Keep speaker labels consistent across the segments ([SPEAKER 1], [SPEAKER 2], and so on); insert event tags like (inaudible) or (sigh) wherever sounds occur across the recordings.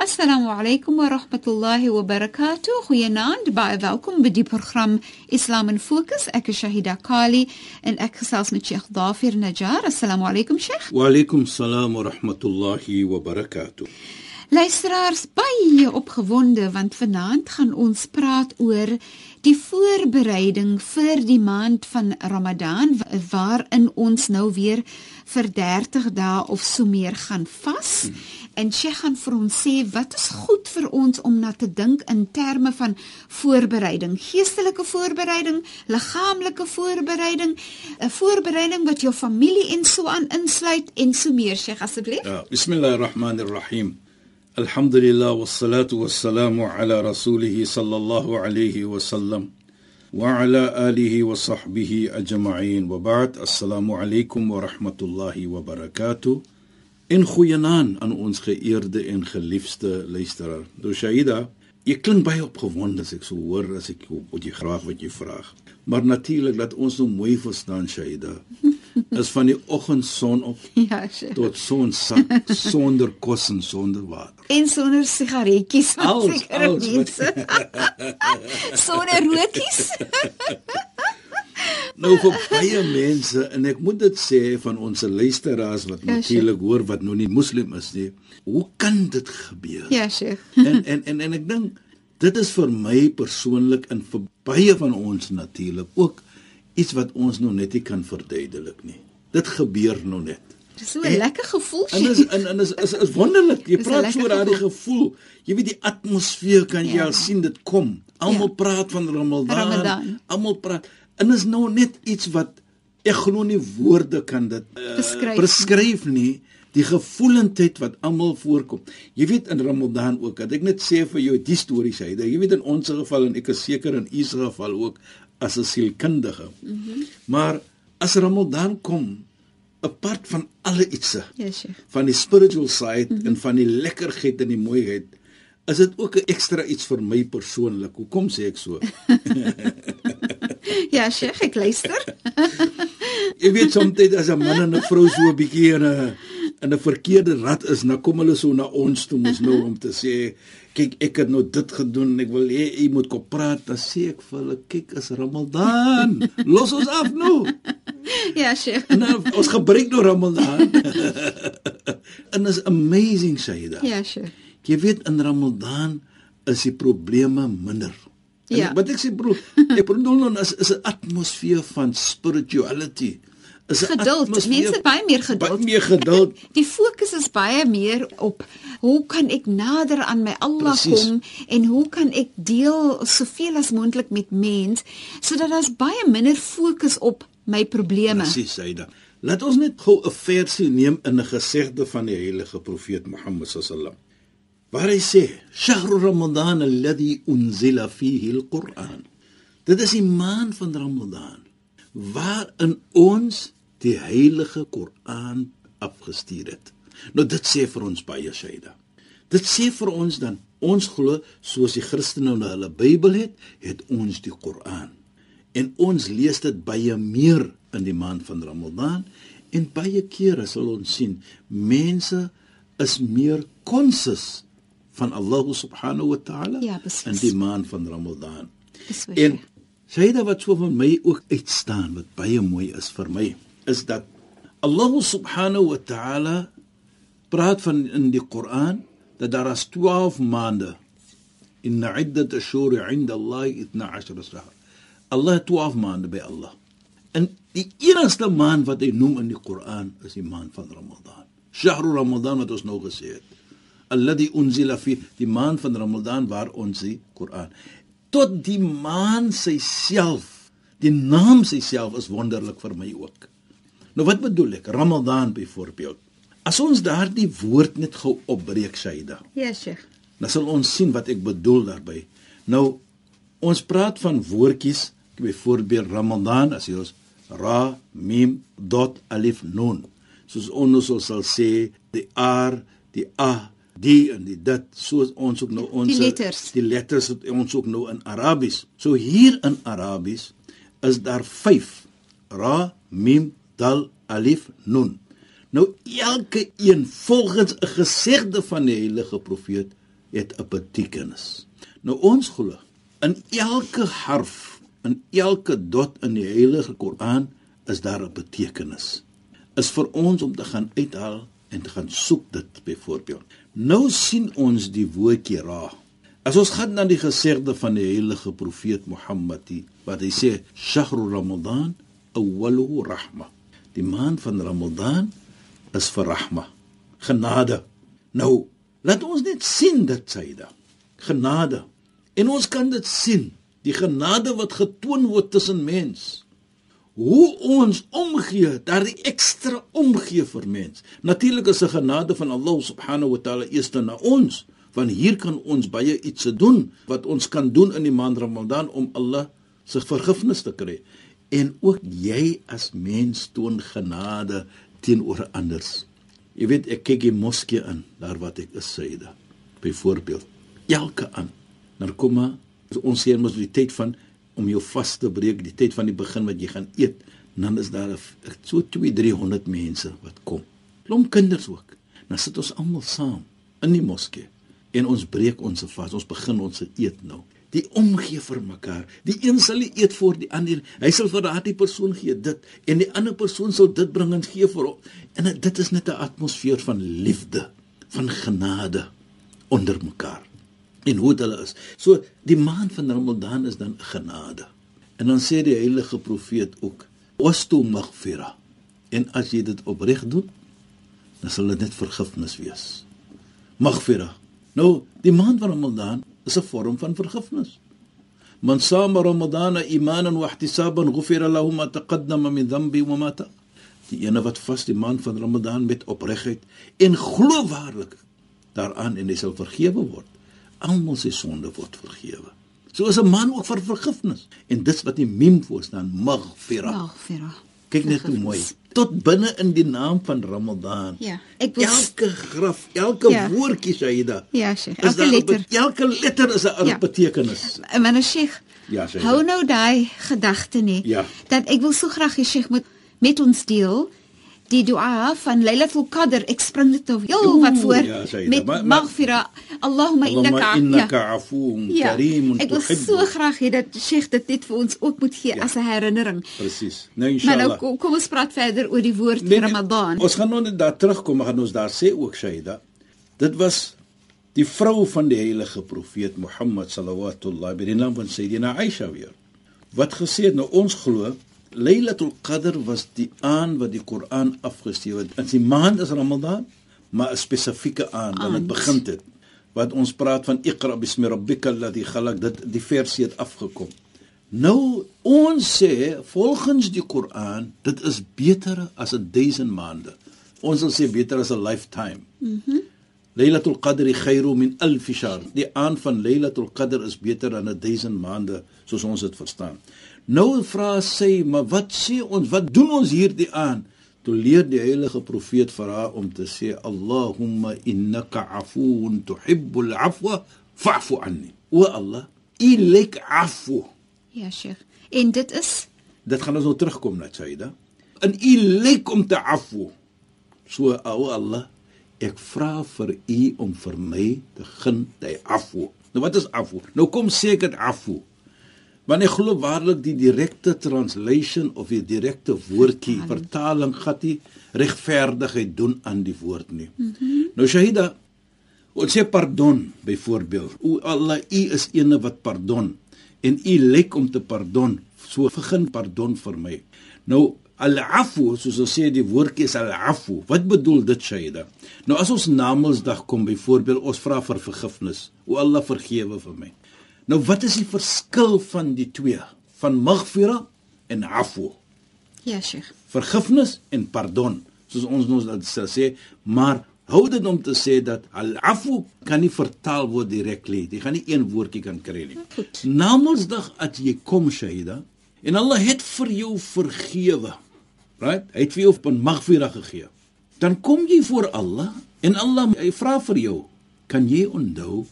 [SPEAKER 1] Assalamu alaykum wa rahmatullahi wa barakatuh. Goeienaand, baie welkom by die program Islam in Fokus. Ek is Shahida Kali en ek gesels met Sheikh Dafir Najjar. Assalamu alaykum Sheikh.
[SPEAKER 2] Wa alaykum salaam wa rahmatullahi wa barakatuh.
[SPEAKER 1] Luisteraars, baie opgewonde want vanaand gaan ons praat oor die voorbereiding vir die maand van Ramadan waarin ons nou weer vir 30 dae of so meer gaan vas. Hmm En sy gaan vir ons sê wat is goed vir ons om na te dink in terme van voorbereiding, geestelike voorbereiding, liggaamlike voorbereiding, 'n voorbereiding wat jou familie en so aan insluit en so meer, sy asseblief.
[SPEAKER 2] Ja, bismillahirrahmanirrahim. Alhamdulillah wassalatu wassalamu ala rasulih sallallahu alayhi wa sallam. وعلى آله وصحبه أجمعين وبعد السلام عليكم ورحمة الله وبركاته En goeienaand aan ons geëerde en geliefde luisteraar. Doshaida, jy klink baie opgewonde as ek so hoor as ek wat jy graag wat jy vra. Maar natuurlik laat ons nou mooi verstaan Shaida. Is van die oggendson op (laughs) ja, sure. tot sonsak sonder kos en sonder water.
[SPEAKER 1] En sonder sigaretjies. Al mense. (laughs) (laughs) sonder rookies.
[SPEAKER 2] Nou vir baie mense en ek moet dit sê van ons luisteraars wat ja, natuurlik hoor wat nou nie moslim is nie. Hoe kan dit gebeur?
[SPEAKER 1] Ja, Sheikh. (laughs)
[SPEAKER 2] en en en en ek dink dit is vir my persoonlik en vir baie van ons natuurlik ook iets wat ons nog net nie kan verduidelik nie. Dit gebeur nog net.
[SPEAKER 1] Dit is so 'n lekker gevoel.
[SPEAKER 2] En is en en is is, is wonderlik. Jy praat oor daardie gevoel. Jy weet die atmosfeer kan jy ja. al sien dit kom. Almal ja. praat van Ramadan. Ramadan. Almal praat En is nou net iets wat ek glo nie woorde kan dit uh, beskryf. beskryf nie die gevoelendheid wat almal voorkom. Jy weet in Ramadan ook, dat ek net sê vir jou die stories hy. Jy weet in ons geval en ek is seker in u geval ook as 'n sielkundige. Mm -hmm. Maar as Ramadan kom, apart van alle ietsie.
[SPEAKER 1] Yes,
[SPEAKER 2] van die spiritual side mm -hmm. en van die lekkerheid en die mooiheid, is dit ook 'n ekstra iets vir my persoonlik. Hoekom sê ek so? (laughs) (laughs)
[SPEAKER 1] ja, Sheikh, ek luister. (laughs)
[SPEAKER 2] Jy weet soms as 'n man en 'n vrou so 'n bietjie in 'n in 'n verkeerde rad is, dan kom hulle so na ons toe mos nou om te sê, kyk, ek het nou dit gedoen en ek wil hê jy moet kom praat. Dan sê ek vir hulle, kyk, is Ramadan. Los ons af nou. (laughs)
[SPEAKER 1] Ja, Sheikh.
[SPEAKER 2] Nou, ons gebruik nou Ramadan. en is amazing, Shaida.
[SPEAKER 1] Ja, Sheikh.
[SPEAKER 2] Jy weet in Ramadan is die probleme minder. Ja. Wat ek sê bro, (laughs) ek bedoel nou is is 'n atmosfeer van spirituality.
[SPEAKER 1] Is geduld. Mense baie meer geduld.
[SPEAKER 2] Baie meer geduld.
[SPEAKER 1] Die fokus is baie meer op hoe kan ek nader aan my Allah Precies. kom en hoe kan ek deel soveel as moontlik met mens sodat daar's baie minder fokus op my probleme.
[SPEAKER 2] Presies, Saida. Laat ons net gou 'n versie neem in 'n gesegde van die heilige profeet Mohammed sallam waar hy sê shahru ramadan alladhi unzila fihi alquran. Dit is die maand van ramadan waarin ons die heilige koran afgestuur het. Nou dit sê vir ons baie shaida. Dit sê vir ons dan ons glo soos die christene nou hulle bybel het het ons die koran en ons lees dit baie meer in die maand van ramadan en baie kere sal ons sien mense is meer konsis van Allah subhanahu wa ta'ala
[SPEAKER 1] ja,
[SPEAKER 2] in die maand van Ramadan. En Shaida wat so van my ook uitstaan wat baie mooi is vir my is dat Allah subhanahu wa ta'ala praat van in die Koran dat daar is 12 maande in 'iddat ashhur 'inda Allah 12 shahr. Allah 12 maande by Allah. En die enigste maand wat hy noem in die Koran is die maand van Ramadan. Shahr Ramadan wat ons nou gesê het alladhi unzila fi die maand van Ramadan waar ons die Koran. Tot die maan self die naam self is wonderlik vir my ook. Nou wat bedoel ek? Ramadan byvoorbeeld. As ons daardie woord net gou opbreek Shaida.
[SPEAKER 1] Ja Sheikh.
[SPEAKER 2] Dan sal ons sien wat ek bedoel daarmee. Nou ons praat van woordjies byvoorbeeld Ramadan as jy ons ra mim dot alif nun. Soos ons sal sê die r die a die en die dit soos ons ook nou ons
[SPEAKER 1] die letters.
[SPEAKER 2] die letters wat ons ook nou in Arabies. So hier in Arabies is daar 5 ra mim dal alif nun. Nou elke een volgens 'n gesegde van die heilige profeet het 'n betekenis. Nou ons glo in elke harf in elke dot in die heilige Koran is daar 'n betekenis. Is vir ons om te gaan uithaal en te gaan soek dit byvoorbeeld. Nou sien ons die woordjie ra. As ons gaan na die gesegde van die heilige profeet Mohammed wat hy sê shahru ramadan awwaluhu rahma. Die maand van Ramadan is vir rahma, genade. Nou, laat ons net sien dit syde. Genade. En ons kan dit sien, die genade wat getoon word tussen mens hoe ons omgee, daardie ekstra omgee vir mens. Natuurlik is 'n genade van Allah subhanahu wa taala eers na ons, want hier kan ons baie iets se doen wat ons kan doen in die maand Ramadan om Allah se vergifnis te kry. En ook jy as mens toon genade teenoor anders. Jy weet ek kyk die moskee in, daar wat ek is Saida. Byvoorbeeld, elke aan. Nou kom ons sê mos die tyd van om jou vas te breek die tyd van die begin wat jy gaan eet dan is daar so 2 300 mense wat kom. Klomp kinders ook. Dan sit ons almal saam in die moskee en ons breek ons vas. Ons begin ons eet nou. Die omgee vir mekaar. Die een sal eet vir die ander hy sal vir daardie persoon gee dit en die ander persoon sal dit bring en gee vir hom. En dit is net 'n atmosfeer van liefde van genade onder mekaar en hoe dit is. So die maand van Ramadan is dan genade. En dan sê die heilige profeet ook: "Wastu maghfira." En as jy dit opreg doen, dan sal dit net vergifnis wees. Maghfira. Nou, die maand van Ramadan is 'n vorm van vergifnis. Man saama Ramadan imanan wa ihtisaban ghufira lahu ma taqaddama min dhanbi wa ma ta. Die ene wat vas die maand van Ramadan met opregtheid en geloofwaardig daaraan en hy sal vergewe word almal se sonde word vergewe. So is 'n man ook vir vergifnis. En dis wat die mem voor staan, maghfira.
[SPEAKER 1] Maghfira.
[SPEAKER 2] Kyk net hoe mooi. Tot binne in die naam van Ramadan.
[SPEAKER 1] Ja, ek wil
[SPEAKER 2] elke graf, elke ja. woordjie dit.
[SPEAKER 1] Ja, Sheikh. Elke letter.
[SPEAKER 2] Elke letter is 'n ja. betekenis.
[SPEAKER 1] Maar nou Sheikh.
[SPEAKER 2] Ja, Sheikh.
[SPEAKER 1] Hou nou daai gedagte nie.
[SPEAKER 2] Ja.
[SPEAKER 1] Dat ek wil so graag hê Sheikh moet met ons deel die dua van Lailatul Qadr ek spring dit nou heel wat voor ja, met maghfira Allahumma innaka
[SPEAKER 2] innaka afuun ja. karimun
[SPEAKER 1] ek wil so graag hê dat Sheikh dit net vir ons ook moet gee ja. as 'n herinnering.
[SPEAKER 2] Presies nou inshallah. maar nou
[SPEAKER 1] kom, kom ons praat verder oor die woord nee, Ramadan.
[SPEAKER 2] ons gaan nou net daar terugkom gaan ons daar sê ook Shaida dit was die vrou van die heilige profeet Mohammed sallallahu alaihi wa sallam Sayyidina Aisha weer wat gesê het nou ons glo Lailatul Qadr was die aand wat die Koran afgesteel het. In die maand is Ramadan, maar 'n spesifieke aand wanneer dit begin het. Wat ons praat van Iqra bismi rabbikal ladhi khalaq, dit die versie het afgekom. Nou ons sê volgens die Koran, dit is beter as 'n duisend maande. Ons sal sê beter as 'n lifetime. Mhm. Mm Lailatul Qadr khairu min alf shahr. Die aand van Lailatul Qadr is beter dan 'n duisend maande, soos ons dit verstaan. Nou vra sy, maar wat sê ons? Wat doen ons hierdie aan? Toe leer die heilige profeet vir haar om te sê Allahumma innaka afuun tuhibbul afwa fa'fu anni. O Allah, U lyk afu.
[SPEAKER 1] Ja, Sheikh. En dit is
[SPEAKER 2] dit gaan ons nou terugkom na Saida. En U lyk om te afu. So o Allah, ek vra vir U om vir my te gun te afu. Nou wat is afu? Nou kom seker afu. Want ek glo waarlik die direkte translation of die direkte woordjie vertaling gaan nie regverdigheid doen aan die woord nie. Mm -hmm. Nou Shahida, ons sê pardon byvoorbeeld. O Allah, U is eene wat pardon en U lek om te pardon. So begin pardon vir my. Nou Al-afu, soos ons sê die woordjie is al-afu. Wat bedoel dit, Shaida? Nou as ons Namedsdag kom byvoorbeeld, ons vra vir vergifnis. O Allah vergewe vir my. Nou wat is die verskil van die twee? Van maghfira en afu.
[SPEAKER 1] Ja, Sheikh.
[SPEAKER 2] Vergifnis en pardon, soos ons ons dit sê, maar hou dit om te sê dat al-afu kan nie vertaal word direk nie. Jy gaan nie een woordjie kan kry nie. Namedsdag as jy kom Shaida en Allah het vir jou vergewe. Right? Hy het vir jou 'n magvira gegee. Dan kom jy voor Allah en Allah hy vra vir jou, kan jy onthou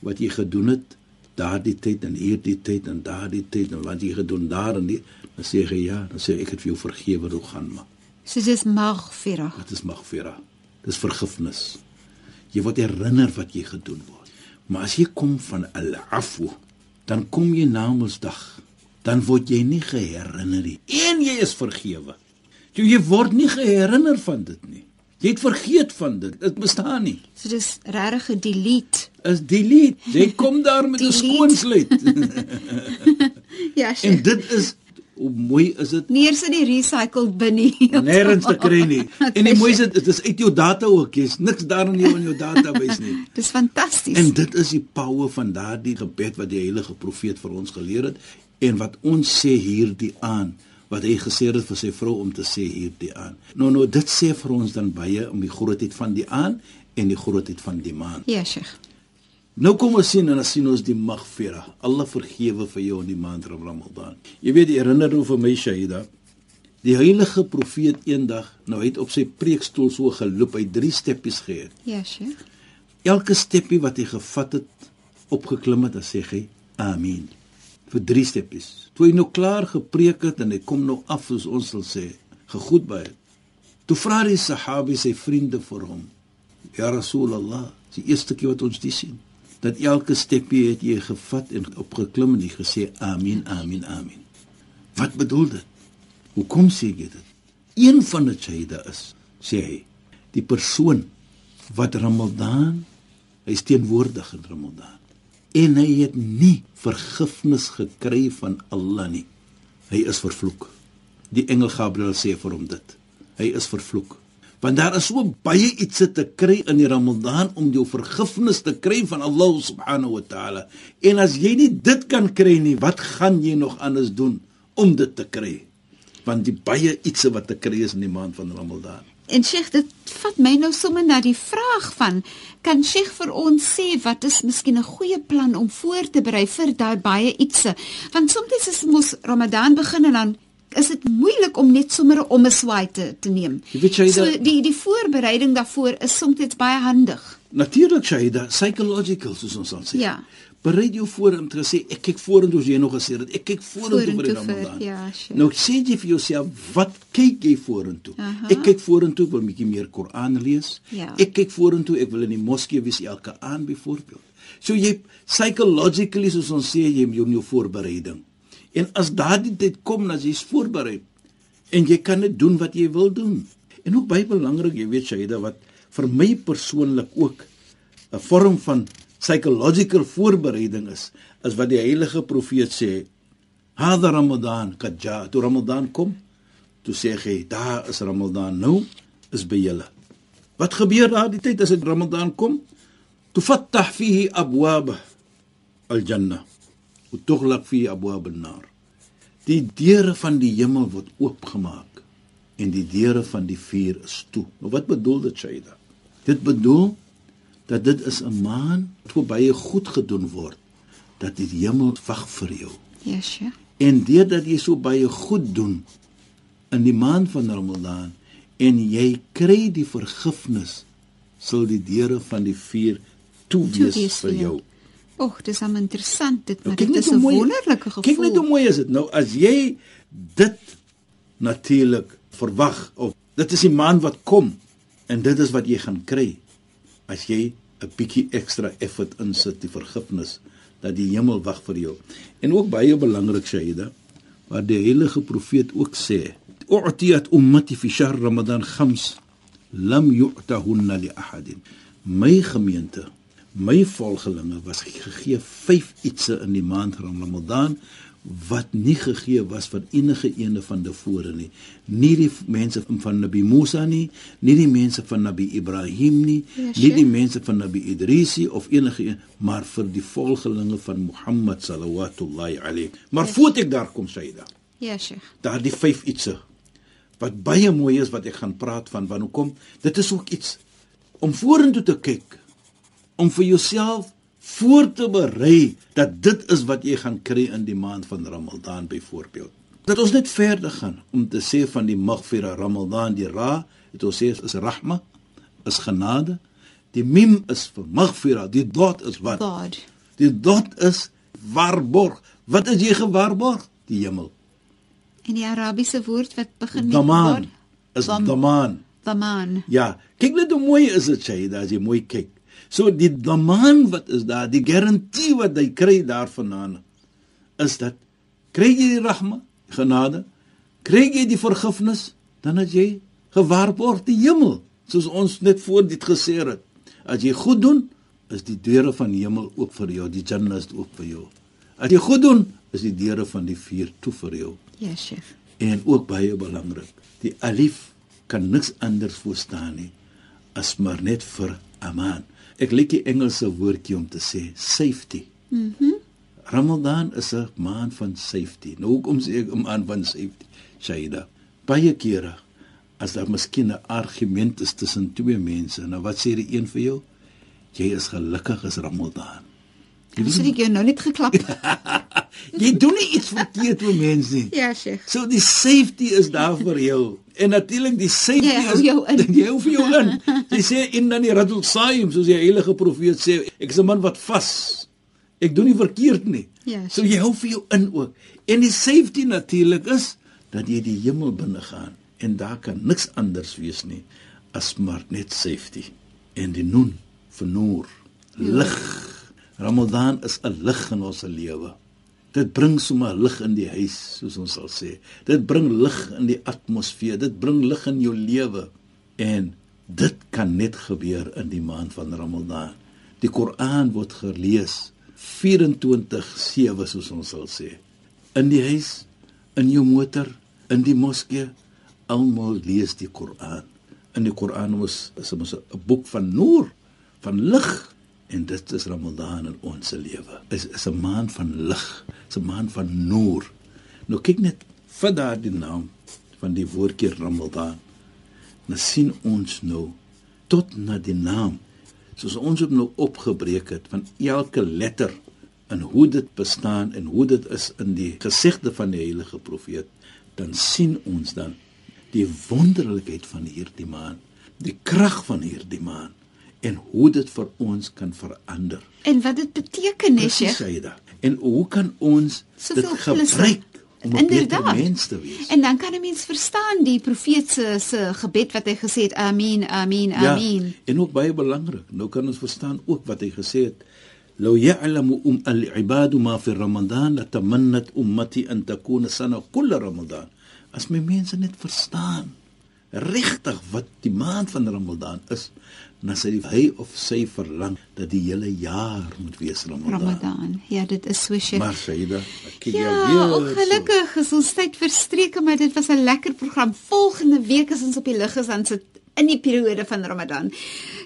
[SPEAKER 2] wat jy gedoen het daardie tyd en hierdie tyd en daardie tyd en wat jy gedoen daar en die dan sê jy ja, dan sê ek het vir jou vergewe, hoe gaan maar.
[SPEAKER 1] So dis magfira.
[SPEAKER 2] Wat is magvira? Dis vergifnis. Jy word herinner wat jy gedoen word. Maar as jy kom van al-afu, dan kom jy namelsdag, dan word jy nie geherinner nie. En jy is vergewe. Jy word nie geherinner van dit nie. Jy het vergeet van dit. Dit bestaan nie.
[SPEAKER 1] So dis regtig 'n delete.
[SPEAKER 2] Is delete. Jy kom daar met 'n skoon sluit. (laughs)
[SPEAKER 1] Ja,
[SPEAKER 2] en
[SPEAKER 1] Sheikh.
[SPEAKER 2] dit is hoe mooi is dit?
[SPEAKER 1] Nie eens in die recycled bin nie. (laughs)
[SPEAKER 2] Nêrens te kry nie. (laughs) En die mooiste dit is uit jou data ook. Jy's niks daar in jou in jou database nie.
[SPEAKER 1] Dis fantasties.
[SPEAKER 2] En dit is die power van daardie gebed wat die heilige profeet vir ons geleer het en wat ons sê hierdie aan wat hy gesê het vir sy vrou om te sê hierdie aan. Nou nou dit sê vir ons dan baie om die grootheid van die aan en die grootheid van die maan.
[SPEAKER 1] Ja, Sheikh.
[SPEAKER 2] Nou kom ons sien en dan sien ons die magfira. Allah vergewe vir jou in die maand Ramadan. Jy weet die herinner nou vir my Shahida. Die heilige profeet eendag, nou hy het op sy preekstoel so geloop, hy drie steppies gehad.
[SPEAKER 1] Ja, Sheikh.
[SPEAKER 2] Elke steppie wat hy gevat het, opgeklim het, dan sê hy amen. Vir drie steppies. Toe hy nou klaar gepreek het en hy kom nou af soos ons sal sê, gegoed by het. Toe vra die Sahabi sy vriende vir hom: "Ya Rasulullah, die eerste keer wat ons dit sien, dat elke steppie het jy gevat en opgeklim en jy gesê amen, amen, amen. Wat bedoel dit? Hoekom sê jy dit? Een van die shaida is, sê hy, die persoon wat Ramadan hy is teenwoordig in Ramadan en hy het nie vergifnis gekry van Allah nie. Hy is vervloek. Die engel Gabriël sê vir hom dit. Hy is vervloek. Want daar is so baie iets te kry in die Ramadan om jou vergifnis te kry van Allah subhanahu wa taala. En as jy nie dit kan kry nie, wat gaan jy nog anders doen om dit te kry? Want die baie iets wat te kry is in die maand van Ramadan.
[SPEAKER 1] En Sheikh, dit vat my nou sommer na die vraag van kan Sheikh vir ons sê wat is miskien 'n goeie plan om voor te berei vir daai baie ietsie? Want soms is mos Ramadan begin en dan is dit moeilik om net sommer 'n ommeswaai te, te neem.
[SPEAKER 2] Jy weet, Shaida-
[SPEAKER 1] so die die voorbereiding daarvoor is soms baie handig.
[SPEAKER 2] Natuurlik Shaida, psychological soos ons sal sê.
[SPEAKER 1] Ja.
[SPEAKER 2] Bereid jou voor om te sê ek kyk vorentoe as jy nog gesê het ek kyk vorentoe vir die Ramadan.
[SPEAKER 1] ja, sure.
[SPEAKER 2] Nou sê jy vir jouself, wat kyk jy vorentoe?
[SPEAKER 1] Aha.
[SPEAKER 2] Ek kyk vorentoe wil 'n bietjie meer Koran lees.
[SPEAKER 1] Ja.
[SPEAKER 2] Ek kyk vorentoe, ek wil in die moskee wees elke aand byvoorbeeld. So jy psychologically soos ons sê jy jou jou voorbereiding. En as daardie tyd kom, dan jy's voorberei en jy kan dit doen wat jy wil doen. En ook baie belangrik, jy weet Shaida wat vir my persoonlik ook 'n vorm van psychological voorbereiding is, is wat die heilige profeet sê, "Hada Ramadan kad ja." Toe Ramadan kom, toe sê hy, "Daar is Ramadan nou, is by julle." Wat gebeur daardie tyd as dit Ramadan kom? Tufattah fihi abwab al-jannah wa tughlaq fihi abwab an-nar. Die deure van die hemel word oopgemaak en die deure van die vuur is toe. Nou wat bedoel dit Shaida? Dit bedoel dat dit is 'n maan wat baie goed gedoen word dat die hemel wag vir jou.
[SPEAKER 1] Ja, Sheikh.
[SPEAKER 2] En deurdat jy so baie goed doen in die maand van Ramadan en jy kry die vergifnis, sal die deure van die vuur toe wees vir
[SPEAKER 1] vir jou. Och, dis am interessant dit, maar
[SPEAKER 2] kyk
[SPEAKER 1] dit is 'n wonderlike gevoel.
[SPEAKER 2] Kyk net hoe mooi is dit. Nou as jy dit natuurlik verwag of dit is die maand wat kom en dit is wat jy gaan kry as jy 'n bietjie ekstra effort insit die vergifnis dat die hemel wag vir jou. En ook baie belangrik Shaida waar die heilige profeet ook sê u'tiyat ummati fi shahr ramadan khams lam yu'tahunna li ahadin my gemeente my volgelinge was gegee vyf ietsie in die maand Ramadan wat nie gegee was vir enige ene van tevore nie. Nie die mense van Nabi Musa nie, nie die mense van Nabi Ibrahim nie, ja, nie die mense van Nabi Idrisi of enige een, maar vir die volgelinge van Mohammed sallallahu alayhi. Maar ja, voordat ek daar kom, Saida.
[SPEAKER 1] Ja, Sheikh.
[SPEAKER 2] Daar die vyf ietsie wat baie mooi is wat ek gaan praat van wanneer kom. Dit is ook iets om vorentoe te kyk om vir jouself voor te berei dat dit is wat jy gaan kry in die maand van Ramadan byvoorbeeld. Dat ons net verder gaan om te sê van die maghfira Ramadan die ra, dit ons sê is rahma, is genade. Die mim is vir maghfira, die dot is wat?
[SPEAKER 1] God.
[SPEAKER 2] Die dot is waarborg. Wat is jy gewaarborg? Die hemel.
[SPEAKER 1] En die Arabiese woord wat begin met
[SPEAKER 2] daman is daman.
[SPEAKER 1] Daman.
[SPEAKER 2] Ja, kyk net hoe mooi is dit sê, as jy mooi kyk. So die daman wat is daar, die garantie wat hy kry daarvandaan is dat kry jy die rahma, genade, kry jy die vergifnis, dan as jy gewaarborg die hemel, soos ons net voor dit gesê het. As jy goed doen, is die deure van die hemel oop vir jou, die jannah is oop vir jou. As jy goed doen, is die deure van die vuur toe vir jou.
[SPEAKER 1] Ja, chef.
[SPEAKER 2] En ook baie belangrik, die alif kan niks anders verstaan nie as maar net vir aman. Ek liek die Engelse woordjie om te sê safety. Mhm. Mm Ramadan is 'n maand van safety. Nou hoekom sê ek 'n maand van safety? Shaida. Baie kere as daar miskien 'n argument is tussen twee mense, nou wat sê die een vir jou? Jy is gelukkig as Ramadan.
[SPEAKER 1] Jy weet ek jou nou net geklap. (laughs)
[SPEAKER 2] jy doen nie iets verkeerd met mense nie.
[SPEAKER 1] Ja, Sheikh.
[SPEAKER 2] So die safety is daar vir jou. En natuurlik die safety
[SPEAKER 1] jy hou jou in. (laughs)
[SPEAKER 2] Jy hou vir jou in. Jy sê in dan die radul saim soos die heilige profeet sê, ek is 'n man wat vas. Ek doen nie verkeerd nie.
[SPEAKER 1] Ja.
[SPEAKER 2] So jy hou vir jou in ook. En die safety natuurlik is dat jy die hemel binne gaan en daar kan niks anders wees nie as maar net safety. En die noon vir noor, ja. lig. Ramadan is 'n lig in ons lewe. Dit bring sommer lig in die huis, soos ons sal sê. Dit bring lig in die atmosfeer, dit bring lig in jou lewe. En dit kan net gebeur in die maand van Ramadan. Die Koran word gelees 24/7 soos ons sal sê. In die huis, in jou motor, in die moskee, almal lees die Koran. In die Koran is is 'n boek van noor, van lig en dit is Ramadan in ons lewe. Is is 'n maand van lig, is 'n maand van noor. Nou kyk net vir daardie naam van die woordjie Ramadan. Nou sien ons nou tot na die naam soos ons het nou opgebreek het van elke letter en hoe dit bestaan en hoe dit is in die gesigte van die heilige profeet dan sien ons dan die wonderlikheid van hierdie maan die krag van hierdie maan en hoe dit vir ons kan verander.
[SPEAKER 1] En wat dit beteken, Nesje?
[SPEAKER 2] En hoe kan ons so dit gebruik om 'n mens te wees?
[SPEAKER 1] En dan kan 'n mens verstaan die profeet se se gebed wat hy gesê het, amen, amen, amen. Ja,
[SPEAKER 2] en ook baie belangrik, nou kan ons verstaan ook wat hy gesê het. لو يعلم أم العباد ما في رمضان لتمنت أمتي أن تكون سنة كل رمضان. As my mense net verstaan regtig wat die maand van Ramadan is, dan sê hy of sy verlang dat die hele jaar moet wees Ramadan.
[SPEAKER 1] Ramadan. Ja, dit is so sê.
[SPEAKER 2] Maar Saida, ek kyk
[SPEAKER 1] ja, jou weer. Ja, gelukkig is ons tyd verstreke, maar dit was 'n lekker program. Volgende week is ons op die lug is dan sit in die periode van Ramadan.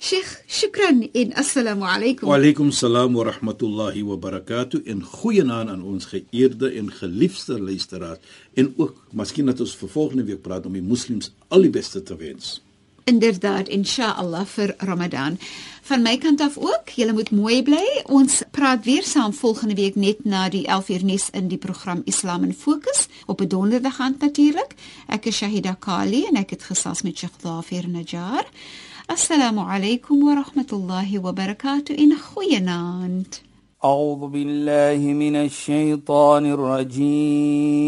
[SPEAKER 1] Sheikh, shukran en assalamu alaykum.
[SPEAKER 2] Wa alaykum salaam wa rahmatullahi wa barakatuh. En goeienaand aan ons geëerde en geliefde luisteraars en ook miskien dat ons vir volgende week praat om die moslems al die beste te wens.
[SPEAKER 1] Inderdaad, inshallah vir Ramadan. Van my kant af ook, julle moet mooi bly. Ons praat weer saam volgende week net na die 11uur nuus in die program Islam in Fokus op 'n donderdag aand natuurlik. Ek is Shahida Kali en ek het gesels met Sheikh Dhafir Najjar. Assalamu alaykum wa rahmatullahi wa barakatuh in goeienaand.
[SPEAKER 3] أعوذ بالله من الشيطان الرجيم